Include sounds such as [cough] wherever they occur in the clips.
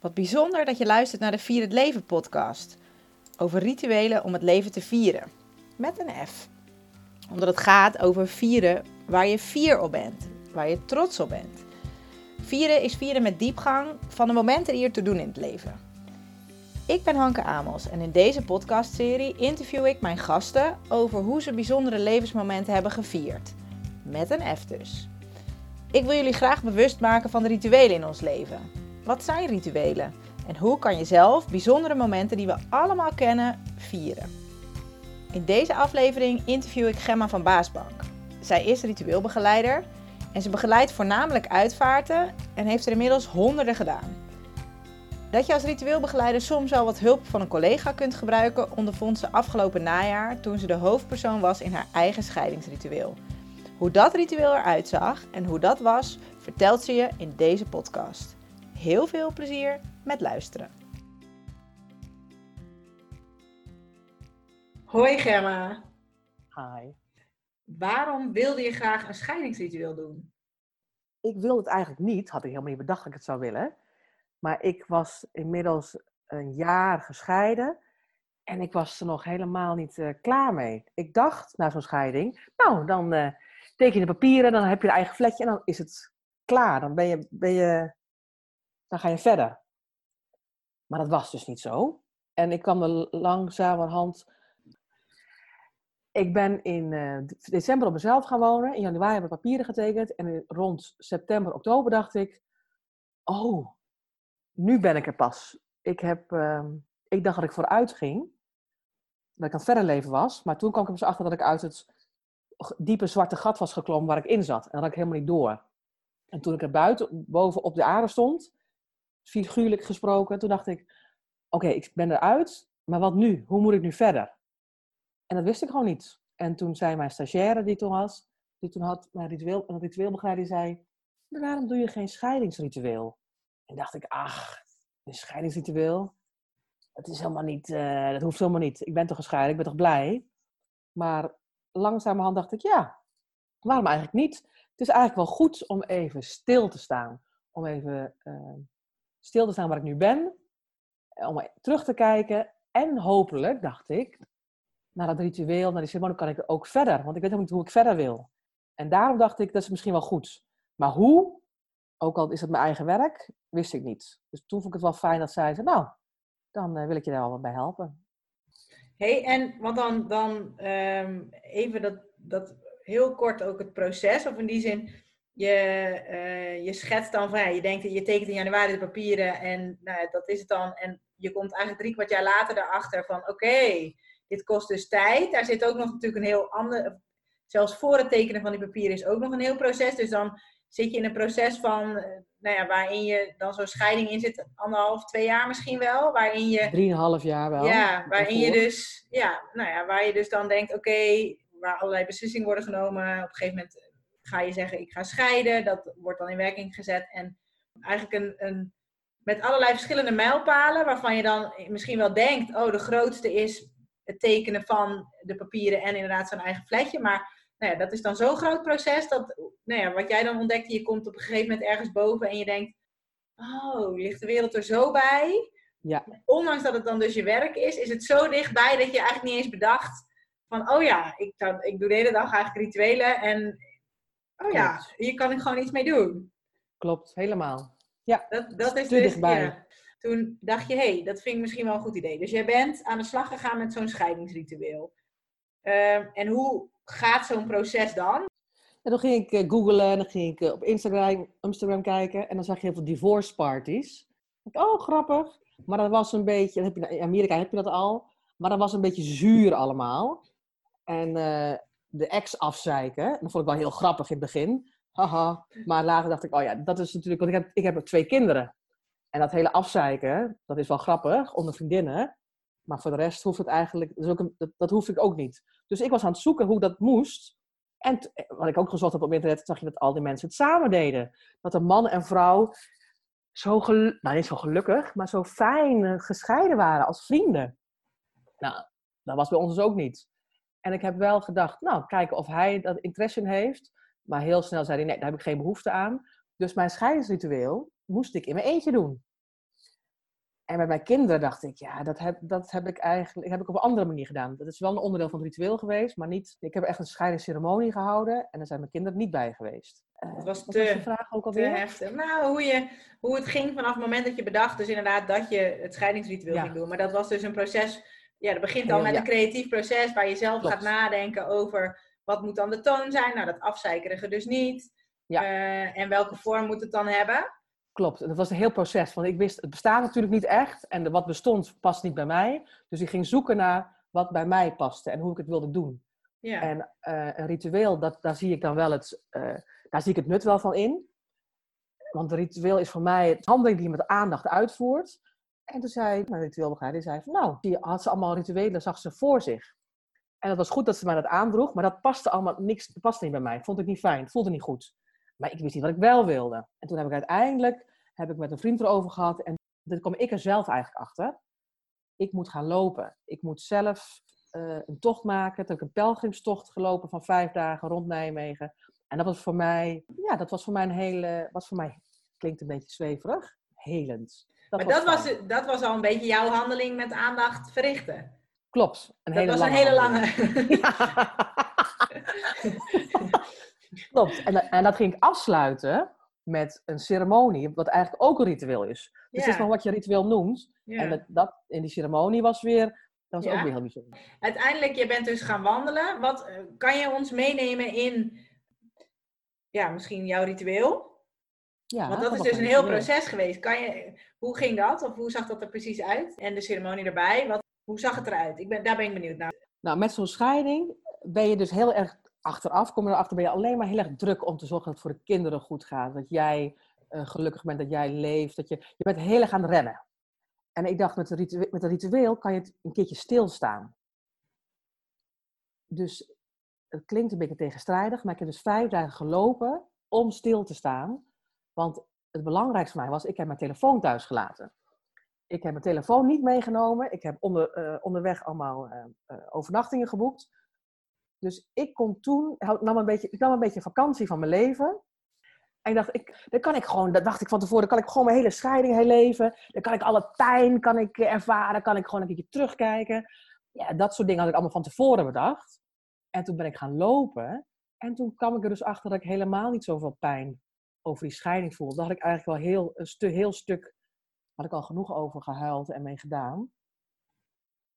Wat bijzonder dat je luistert naar de Vier het Leven podcast. Over rituelen om het leven te vieren. Met een F. Omdat het gaat over vieren waar je fier op bent. Waar je trots op bent. Vieren is vieren met diepgang van de momenten die er te doen in het leven. Ik ben Hanke Amos en in deze podcastserie interview ik mijn gasten over hoe ze bijzondere levensmomenten hebben gevierd. Met een F dus. Ik wil jullie graag bewust maken van de rituelen in ons leven. Wat zijn rituelen? En hoe kan je zelf bijzondere momenten die we allemaal kennen vieren? In deze aflevering interview ik Gemma van Baasbank. Zij is ritueelbegeleider en ze begeleidt voornamelijk uitvaarten en heeft er inmiddels honderden gedaan. Dat je als ritueelbegeleider soms wel wat hulp van een collega kunt gebruiken, ondervond ze afgelopen najaar toen ze de hoofdpersoon was in haar eigen scheidingsritueel. Hoe dat ritueel eruit zag en hoe dat was, vertelt ze je in deze podcast. Heel veel plezier met luisteren. Hoi Gemma. Hi. Waarom wilde je graag een scheidingsritueel doen? Ik wilde het eigenlijk niet, had ik helemaal niet bedacht dat ik het zou willen. Maar ik was inmiddels een jaar gescheiden en ik was er nog helemaal niet uh, klaar mee. Ik dacht na zo'n scheiding, nou dan uh, teken je de papieren, dan heb je een eigen vletje en dan is het klaar. Dan ben je, ben je dan ga je verder. Maar dat was dus niet zo. En ik kwam er langzamerhand. Ik ben in uh, december op mezelf gaan wonen. In januari heb ik papieren getekend. En rond september, oktober dacht ik: Oh, nu ben ik er pas. Ik, heb, uh, ik dacht dat ik vooruit ging. Dat ik aan het verder leven was. Maar toen kwam ik er achter dat ik uit het diepe zwarte gat was geklommen waar ik in zat. En dat had ik helemaal niet door. En toen ik er buiten, boven op de aarde stond, figuurlijk gesproken. Toen dacht ik, oké, ik ben eruit, maar wat nu? Hoe moet ik nu verder? En dat wist ik gewoon niet. En toen zei mijn stagiaire die toen was, die toen had mijn ritueel, een ritueelbegeleider, zei, waarom doe je geen scheidingsritueel? En dacht ik, ach, een scheidingsritueel? Dat is helemaal niet, uh, dat hoeft helemaal niet. Ik ben toch gescheiden, ik ben toch blij? Maar langzamerhand dacht ik, ja, waarom eigenlijk niet? Het is eigenlijk wel goed om even stil te staan. Om even uh, stil te staan waar ik nu ben, om terug te kijken en hopelijk, dacht ik, naar dat ritueel, naar die ceremonie, kan ik ook verder. Want ik weet ook niet hoe ik verder wil. En daarom dacht ik, dat is misschien wel goed. Maar hoe, ook al is het mijn eigen werk, wist ik niet. Dus toen vond ik het wel fijn dat zij zei, nou, dan uh, wil ik je daar wel wat bij helpen. hey, en want dan, dan um, even dat, dat heel kort ook het proces, of in die zin, je, uh, je schetst dan van, ja, je denkt, je tekent in januari de papieren en nou, dat is het dan. En je komt eigenlijk drie kwart jaar later erachter van, oké, okay, dit kost dus tijd. Daar zit ook nog natuurlijk een heel ander, zelfs voor het tekenen van die papieren is ook nog een heel proces. Dus dan zit je in een proces van, nou ja, waarin je dan zo'n scheiding in zit, anderhalf, twee jaar misschien wel, waarin je... Drieënhalf jaar wel. Ja, waarin je dus, ja, nou ja, waar je dus dan denkt, oké, okay, waar allerlei beslissingen worden genomen, op een gegeven moment ga je zeggen ik ga scheiden. Dat wordt dan in werking gezet. En eigenlijk een, een, met allerlei verschillende mijlpalen, waarvan je dan misschien wel denkt, oh de grootste is het tekenen van de papieren en inderdaad zo'n eigen fletje. Maar nou ja, dat is dan zo'n groot proces dat, nou ja, wat jij dan ontdekt, je komt op een gegeven moment ergens boven en je denkt, oh, ligt de wereld er zo bij? Ja. Ondanks dat het dan dus je werk is, is het zo dichtbij dat je eigenlijk niet eens bedacht van, oh ja, ik, ik doe de hele dag eigenlijk rituelen en Oh ja, hier kan ik gewoon iets mee doen. Klopt, helemaal. Ja, dat, dat is dus, dichtbij. Ja. Toen dacht je, hé, hey, dat vind ik misschien wel een goed idee. Dus jij bent aan de slag gegaan met zo'n scheidingsritueel. Uh, en hoe gaat zo'n proces dan? En dan ging ik uh, googlen, en dan ging ik uh, op Instagram, Instagram kijken en dan zag je heel veel divorce parties. Oh, grappig. Maar dat was een beetje, heb je, in Amerika heb je dat al, maar dat was een beetje zuur allemaal. En uh, de ex afzeiken. Dat vond ik wel heel grappig in het begin. Haha. Maar later dacht ik, oh ja, dat is natuurlijk... Want ik heb, ik heb twee kinderen. En dat hele afzeiken, dat is wel grappig onder vriendinnen. Maar voor de rest hoeft het eigenlijk... Dat, ook een, dat, hoef ik ook niet. Dus ik was aan het zoeken hoe dat moest. En wat ik ook gezocht heb op internet, zag je dat al die mensen het samen deden. Dat een man en vrouw zo, nou niet zo gelukkig, maar zo fijn eh, gescheiden waren als vrienden. Nou, dat was bij ons dus ook niet. En ik heb wel gedacht, nou, kijken of hij dat interesse in heeft. Maar heel snel zei hij, nee, daar heb ik geen behoefte aan. Dus mijn scheidingsritueel moest ik in mijn eentje doen. En met mijn kinderen dacht ik, ja, dat heb, dat heb ik eigenlijk heb ik op een andere manier gedaan. Dat is wel een onderdeel van het ritueel geweest, maar niet. Ik heb echt een scheidingsceremonie gehouden en daar zijn mijn kinderen niet bij geweest. Dat was wat te, was de vraag ook alweer? heftig. Nou, hoe, je, hoe het ging vanaf het moment dat je bedacht, dus inderdaad dat je het scheidingsritueel Ja. ging doen. Maar dat was dus een proces, ja, dat begint al met een creatief proces waar je zelf Klopt. gaat nadenken over wat moet dan de toon zijn. Nou, dat afzeikerige dus niet. Ja. Eh, en welke vorm moet het dan hebben? Klopt, dat was een heel proces. Want ik wist, het bestaat natuurlijk niet echt. En wat bestond past niet bij mij. Dus ik ging zoeken naar wat bij mij paste en hoe ik het wilde doen. Ja. En eh, een ritueel, dat, daar zie ik dan wel het, eh, daar zie ik het nut wel van in. Want een ritueel is voor mij een handeling die je met aandacht uitvoert. En toen zei mijn ritueelbegeleider, die zei van nou, die had ze allemaal rituelen, zag ze voor zich. En het was goed dat ze mij dat aandroeg, maar dat paste allemaal niks, paste niet bij mij. Vond ik niet fijn, voelde niet goed. Maar ik wist niet wat ik wel wilde. En toen heb ik uiteindelijk, heb ik met een vriend erover gehad en toen kwam ik er zelf eigenlijk achter. Ik moet gaan lopen. Ik moet zelf eh, een tocht maken. Toen heb ik een pelgrimstocht gelopen van vijf dagen rond Nijmegen. En dat was voor mij, ja, dat was voor mij een hele, was voor mij, klinkt een beetje zweverig, helend. Maar dat was, dat was al een beetje jouw handeling met aandacht verrichten. Klopt. Een Dat hele was een hele lange. [laughs] [laughs] Klopt. En, dat- en dat ging ik afsluiten met een ceremonie, wat eigenlijk ook een ritueel is. Dus het is Ja. nog wat je ritueel noemt. Ja. En dat, dat in die ceremonie was weer, dat was Ja. ook weer heel bijzonder. Uiteindelijk, je bent dus gaan wandelen. Wat eh, kan je ons meenemen in, ja, misschien jouw ritueel? Ja, Want dat is was dus een heel proces geweest. Kan je, hoe ging dat? Of hoe zag dat er precies uit? En de ceremonie erbij. Wat, hoe zag het eruit? Ik ben, daar ben ik benieuwd naar. Nou, met zo'n scheiding ben je dus heel erg achteraf, kom je erachter, ben je alleen maar heel erg druk om te zorgen dat het voor de kinderen goed gaat. Dat jij eh, gelukkig bent, dat jij leeft. Dat je, je bent heel erg aan het rennen. En ik dacht, met een, ritueel, met ritueel kan je een keertje stilstaan. Dus het klinkt een beetje tegenstrijdig, maar ik heb dus vijf dagen gelopen om stil te staan. Want het belangrijkste voor mij was, ik heb mijn telefoon thuis gelaten. Ik heb mijn telefoon niet meegenomen. Ik heb onder, eh, onderweg allemaal eh, eh, overnachtingen geboekt. Dus ik kon toen, nam een beetje, ik nam een beetje vakantie van mijn leven. En ik dacht, ik, dan kan ik gewoon, dat dacht ik van tevoren, dan kan ik gewoon mijn hele scheiding herleven. Dan kan ik alle pijn kan ik ervaren, kan ik gewoon een keertje terugkijken. Ja, dat soort dingen had ik allemaal van tevoren bedacht. En toen ben ik gaan lopen. En toen kwam ik er dus achter dat ik helemaal niet zoveel pijn over die scheiding voelde. Daar had ik eigenlijk wel heel, een heel stuk, had ik al genoeg over gehuild en mee gedaan.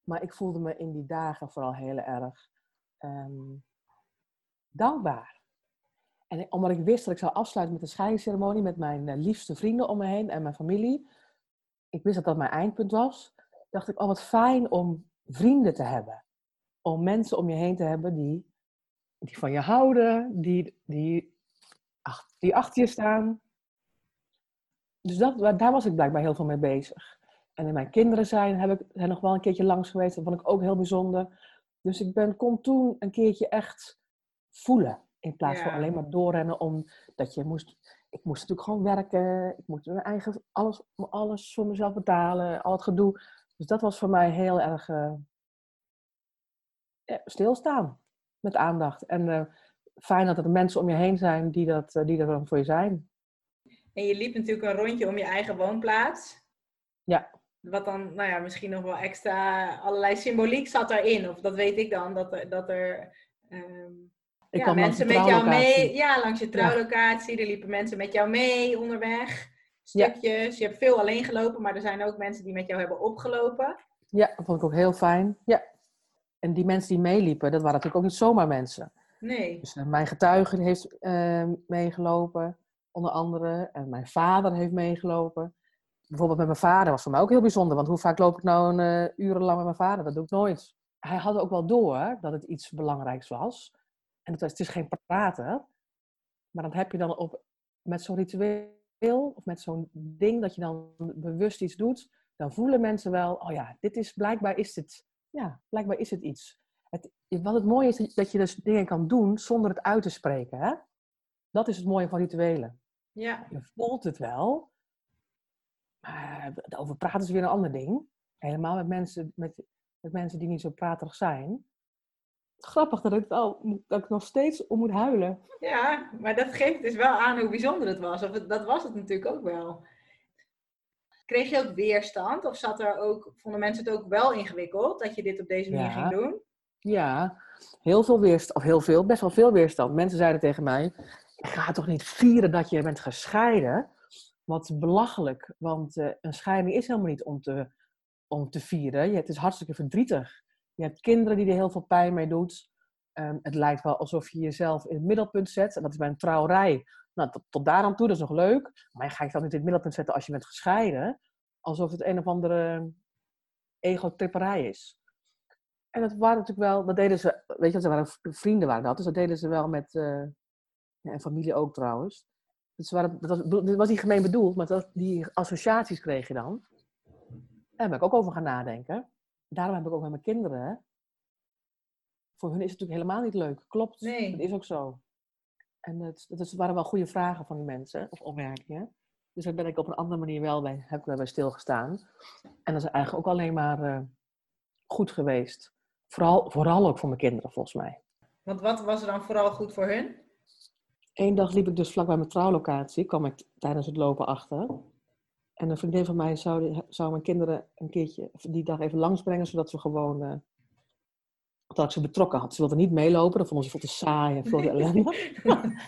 Maar ik voelde me in die dagen vooral heel erg ehm, dankbaar. En omdat ik wist dat ik zou afsluiten met een scheidingsceremonie met mijn eh, liefste vrienden om me heen en mijn familie. Ik wist dat dat mijn eindpunt was. Dacht ik, oh wat fijn om vrienden te hebben. Om mensen om je heen te hebben die, die van je houden, die, die, die achter je staan. Dus dat, daar was ik blijkbaar heel veel mee bezig. En in mijn kinderen zijn, heb ik, zijn nog wel een keertje langs geweest. Dat vond ik ook heel bijzonder. Dus ik ben, kon toen een keertje echt voelen. In plaats van alleen maar doorrennen omdat je moest... Ik moest natuurlijk gewoon werken. Ik moest mijn eigen, alles, alles voor mezelf betalen. Al het gedoe. Dus dat was voor mij heel erg eh, stilstaan. Met aandacht. En eh, fijn dat er mensen om je heen zijn die, dat, eh, die er dan voor je zijn. En je liep natuurlijk een rondje om je eigen woonplaats. Ja. Wat dan, nou ja, misschien nog wel extra allerlei symboliek zat daarin. Of dat weet ik dan, dat er, dat er ja, langs mensen met jou mee. Ja, langs je trouwlocatie. Er liepen mensen met jou mee onderweg. Ja. Stukjes. Je hebt veel alleen gelopen, maar er zijn ook mensen die met jou hebben opgelopen. Ja, dat vond ik ook heel fijn. Ja. En die mensen die meeliepen, dat waren natuurlijk ook niet zomaar mensen. Nee. Dus eh, mijn getuige heeft eh, meegelopen, onder andere. En mijn vader heeft meegelopen. Bijvoorbeeld met mijn vader was voor mij ook heel bijzonder. Want hoe vaak loop ik nou een uh, urenlang met mijn vader? Dat doe ik nooit. Hij had ook wel door dat het iets belangrijks was. En het is, het is geen praten. Maar dan heb je dan op, met zo'n ritueel of met zo'n ding dat je dan bewust iets doet. Dan voelen mensen wel, oh ja, dit is, blijkbaar is het, ja, blijkbaar is het iets. Wat het mooie is, dat je dus dingen kan doen zonder het uit te spreken. Hè? Dat is het mooie van rituelen. Ja. Je voelt het wel, maar over praten is weer een ander ding. Helemaal met mensen, met, met mensen die niet zo praterig zijn. Grappig dat ik, wel, dat ik nog steeds om moet huilen. Ja, maar dat geeft dus wel aan hoe bijzonder het was. Of het, dat was het natuurlijk ook wel. kreeg je ook weerstand? Of zat er ook, vonden mensen het ook wel ingewikkeld dat je dit op deze manier Ja. ging doen? Ja, heel veel weerstand, of heel veel, best wel veel weerstand. Mensen zeiden tegen mij, ga toch niet vieren dat je bent gescheiden? Wat belachelijk, want eh, een scheiding is helemaal niet om te, om te vieren. Het is hartstikke verdrietig. Je hebt kinderen die er heel veel pijn mee doet. Ehm, het lijkt wel alsof je jezelf in het middelpunt zet. En dat is bij een trouwerij. Nou, tot, daar aan toe, dat is nog leuk. Maar je gaat dan niet in het middelpunt zetten als je bent gescheiden. Alsof het een of andere ego-tripperij is. En dat waren natuurlijk wel, dat deden ze, weet je, dat waren vrienden waren dat, dus dat deden ze wel met, eh, ja, en familie ook trouwens. Dus ze waren, dat, was, dat was niet gemeen bedoeld, maar dat, die associaties kreeg je dan. Daar ben ik ook over gaan nadenken. Daarom heb ik ook met mijn kinderen, voor hun is het natuurlijk helemaal niet leuk. Klopt, Nee. dat is ook zo. En het, dat waren wel goede vragen van die mensen, of opmerkingen. Dus daar ben ik op een andere manier wel bij, heb ik daarbij stilgestaan. En dat is eigenlijk ook alleen maar eh, goed geweest. Vooral, vooral ook voor mijn kinderen, volgens mij. Want wat was er dan vooral goed voor hun? Eén dag liep ik dus vlak bij mijn trouwlocatie, kwam ik tijdens het lopen achter. En een vriendin van mij zou, zou mijn kinderen een keertje die dag even langsbrengen, zodat ze gewoon. eh, dat ik ze betrokken had. Ze wilde niet meelopen, dat vonden ze veel te saai en veel te [laughs] ellende.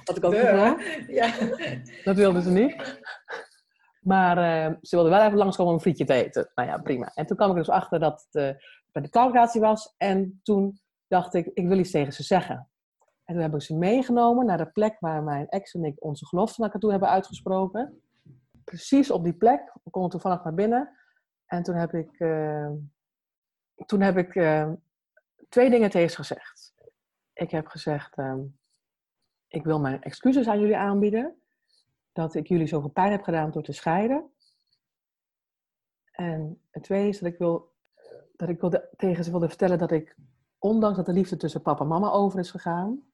Had ik ook gevraagd. Ja. Dat wilde ze niet. Maar eh, ze wilde wel even langskomen om een frietje te eten. Nou ja, prima. En toen kwam ik dus achter dat het eh, bij de trouwlocatie was. En toen dacht ik, ik wil iets tegen ze zeggen. En toen heb ik ze meegenomen naar de plek waar mijn ex en ik onze gelofte naar elkaar hebben uitgesproken. Precies op die plek. We konden toevallig naar binnen. En toen heb ik, eh, toen heb ik eh, twee dingen tegen ze gezegd. Ik heb gezegd, ehm, ik wil mijn excuses aan jullie aanbieden dat ik jullie zoveel pijn heb gedaan door te scheiden. En het tweede is dat ik, wil, dat ik wilde, tegen ze wilde vertellen dat ik, ondanks dat de liefde tussen papa en mama over is gegaan,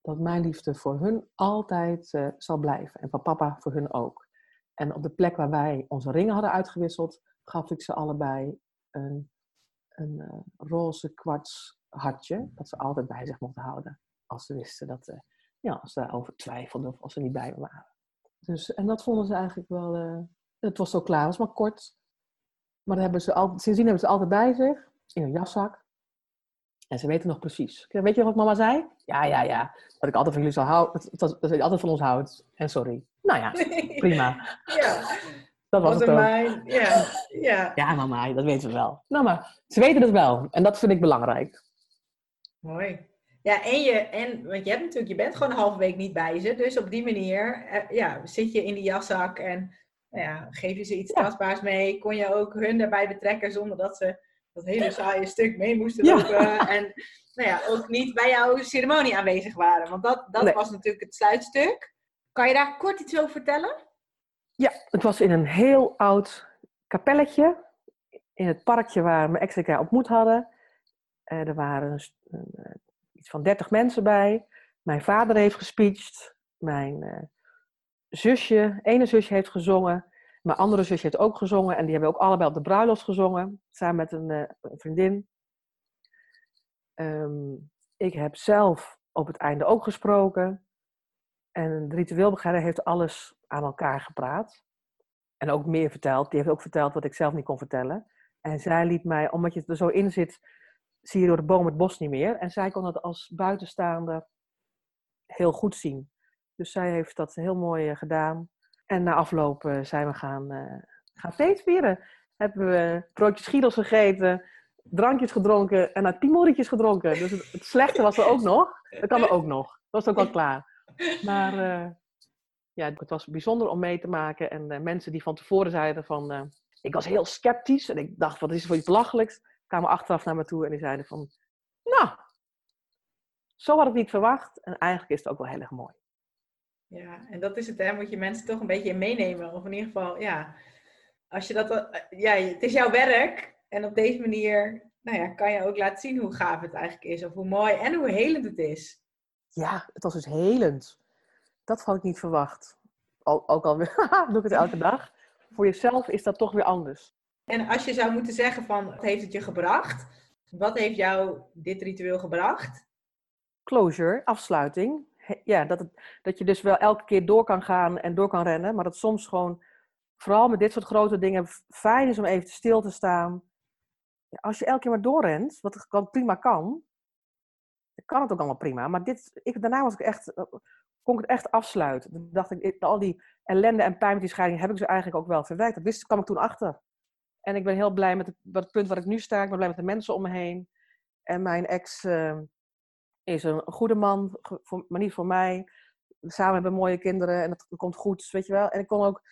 dat mijn liefde voor hun altijd eh, zal blijven. En van papa voor hun ook. En op de plek waar wij onze ringen hadden uitgewisseld, gaf ik ze allebei een, een eh, roze kwarts hartje, dat ze altijd bij zich mochten houden. Als ze wisten dat, eh, ja, als ze daarover twijfelden of als ze niet bij me waren. Dus, en dat vonden ze eigenlijk wel. eh, het was zo klaar, het was maar kort. Maar dat hebben ze al, sindsdien hebben ze altijd bij zich, in een jaszak. En ze weten nog precies. Weet je wat mama zei? Ja, ja, ja. Dat ik altijd van jullie zal houden. Dat, je altijd van ons houdt. En sorry. Nou ja, [laughs] prima. Ja, Dat was was het ook. mijn. Ja, ja. Ja, mama, dat weten we wel. Nou, maar ze weten het wel. En dat vind ik belangrijk. Mooi. Ja, en je, en, want je hebt natuurlijk, je bent gewoon een halve week niet bij ze. Dus op die manier, eh, ja, zit je in die jaszak en nou ja, geef je ze iets Ja. tastbaars mee. Kon je ook hun daarbij betrekken zonder dat ze dat hele saaie stuk mee moesten Ja. lopen. En nou ja, ook niet bij jouw ceremonie aanwezig waren. Want dat, dat Nee. was natuurlijk het sluitstuk. Kan je daar kort iets over vertellen? Ja, het was in een heel oud kapelletje. In het parkje waar mijn ex en ik elkaar ontmoet hadden. Eh, er waren van 30 mensen bij. Mijn vader heeft gespeecht. Mijn eh, zusje, ene zusje heeft gezongen. Mijn andere zusje heeft ook gezongen. En die hebben ook allebei op de bruiloft gezongen. Samen met een, eh, vriendin. Ehm, ik heb zelf op het einde ook gesproken. En de ritueelbegeleider heeft alles aan elkaar gepraat. En ook meer verteld. Die heeft ook verteld wat ik zelf niet kon vertellen. En zij liet mij, omdat je er zo in zit, zie je door de boom het bos niet meer. En zij kon het als buitenstaander heel goed zien. Dus zij heeft dat heel mooi eh, gedaan. En na afloop eh, zijn we gaan, eh gaan feestvieren. Hebben we broodjes Schiedels gegeten, drankjes gedronken en naar piemelrietjes gedronken. Dus het, het slechte was er ook nog. Dat kan er ook nog. Dat was ook al klaar. Maar ja, het was bijzonder om mee te maken. En mensen die van tevoren zeiden van... ik was heel sceptisch en ik dacht, wat is er voor iets belachelijks? Kwamen achteraf naar me toe en die zeiden van... Nou, zo had ik niet verwacht. En eigenlijk is het ook wel heel erg mooi. Ja, en dat is het, hè? Moet je mensen toch een beetje in meenemen. Of in ieder geval, ja, als je dat, eh, ja, het is jouw werk. En op deze manier, nou ja, kan je ook laten zien hoe gaaf het eigenlijk is. Of hoe mooi en hoe helend het is. Ja, het was dus helend. Dat had ik niet verwacht. Ook al [laughs] doe ik het elke dag. Voor jezelf is dat toch weer anders. En als je zou moeten zeggen van, wat heeft het je gebracht? Wat heeft jou dit ritueel gebracht? Closure, afsluiting. Ja, dat, dat je dus wel elke keer door kan gaan en door kan rennen. Maar dat soms gewoon vooral met dit soort grote dingen fijn is om even stil te staan. Als je elke keer maar doorrent, wat prima kan, dan kan het ook allemaal prima. Maar dit, ik, daarna was ik echt, eh, kon ik het echt afsluiten. Dan dacht ik, al die ellende en pijn met die scheiding heb ik ze eigenlijk ook wel verwerkt. Dat wist, kwam ik toen achter. En ik ben heel blij met het, het, punt waar ik nu sta. Ik ben blij met de mensen om me heen. En mijn ex uh, is een goede man, maar niet voor mij. Samen hebben we mooie kinderen en dat, komt goed, weet je wel. En ik kon ook,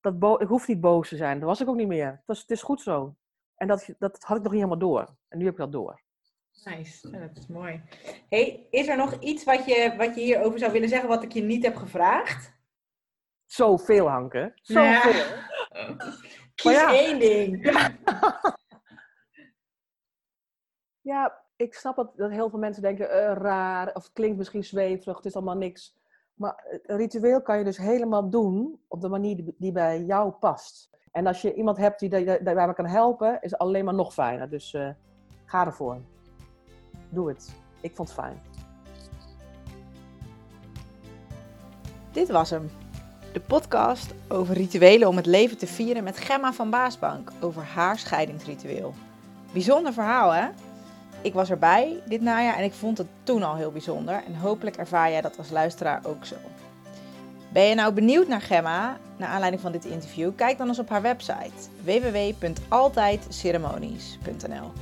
dat ik hoef niet boos te zijn. Dat was ik ook niet meer. Het, was, het is goed zo. En dat, dat had ik nog niet helemaal door. En nu heb ik dat door. Nice, dat is mooi. Hey, is er nog iets wat je, wat je hierover zou willen zeggen wat ik je niet heb gevraagd? Zoveel, Hanke. Zoveel. Ja. [laughs] Kies ja. één ding. Ja. [laughs] ja. ik snap dat, dat heel veel mensen denken, uh, raar, of het klinkt misschien zweverig, het is allemaal niks. Maar een ritueel kan je dus helemaal doen op de manier die, bij jou past. En als je iemand hebt die daarbij kan helpen, is het alleen maar nog fijner. Dus uh, ga ervoor. Doe het. Ik vond het fijn. Dit was hem. De podcast over rituelen om het leven te vieren met Gemma van Baasbank over haar scheidingsritueel. Bijzonder verhaal, hè? Ik was erbij dit najaar en ik vond het toen al heel bijzonder. En hopelijk ervaar jij dat als luisteraar ook zo. Ben je nou benieuwd naar Gemma, naar aanleiding van dit interview? Kijk dan eens op haar website www.altijdceremonies.nl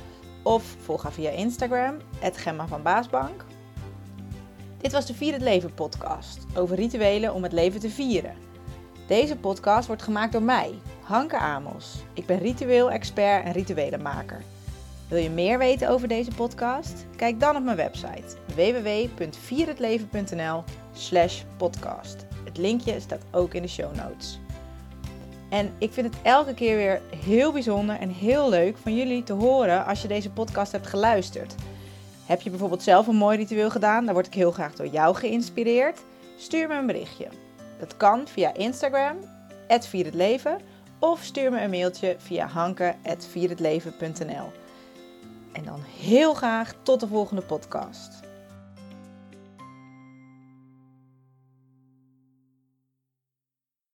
of volg haar via Instagram, Gemma van. Dit was de Vier het Leven podcast over rituelen om het leven te vieren. Deze podcast wordt gemaakt door mij, Hanke Amos. Ik ben ritueel-expert en rituelenmaker. Wil je meer weten over deze podcast? Kijk dan op mijn website www.vierhetleven.nl slash podcast. Het linkje staat ook in de show notes. En ik vind het elke keer weer heel bijzonder en heel leuk van jullie te horen als je deze podcast hebt geluisterd. Heb je bijvoorbeeld zelf een mooi ritueel gedaan? Dan word ik heel graag door jou geïnspireerd. Stuur me een berichtje. Dat kan via Instagram, @vierhetleven of stuur me een mailtje via hanke.vierhetleven.nl. En dan heel graag tot de volgende podcast.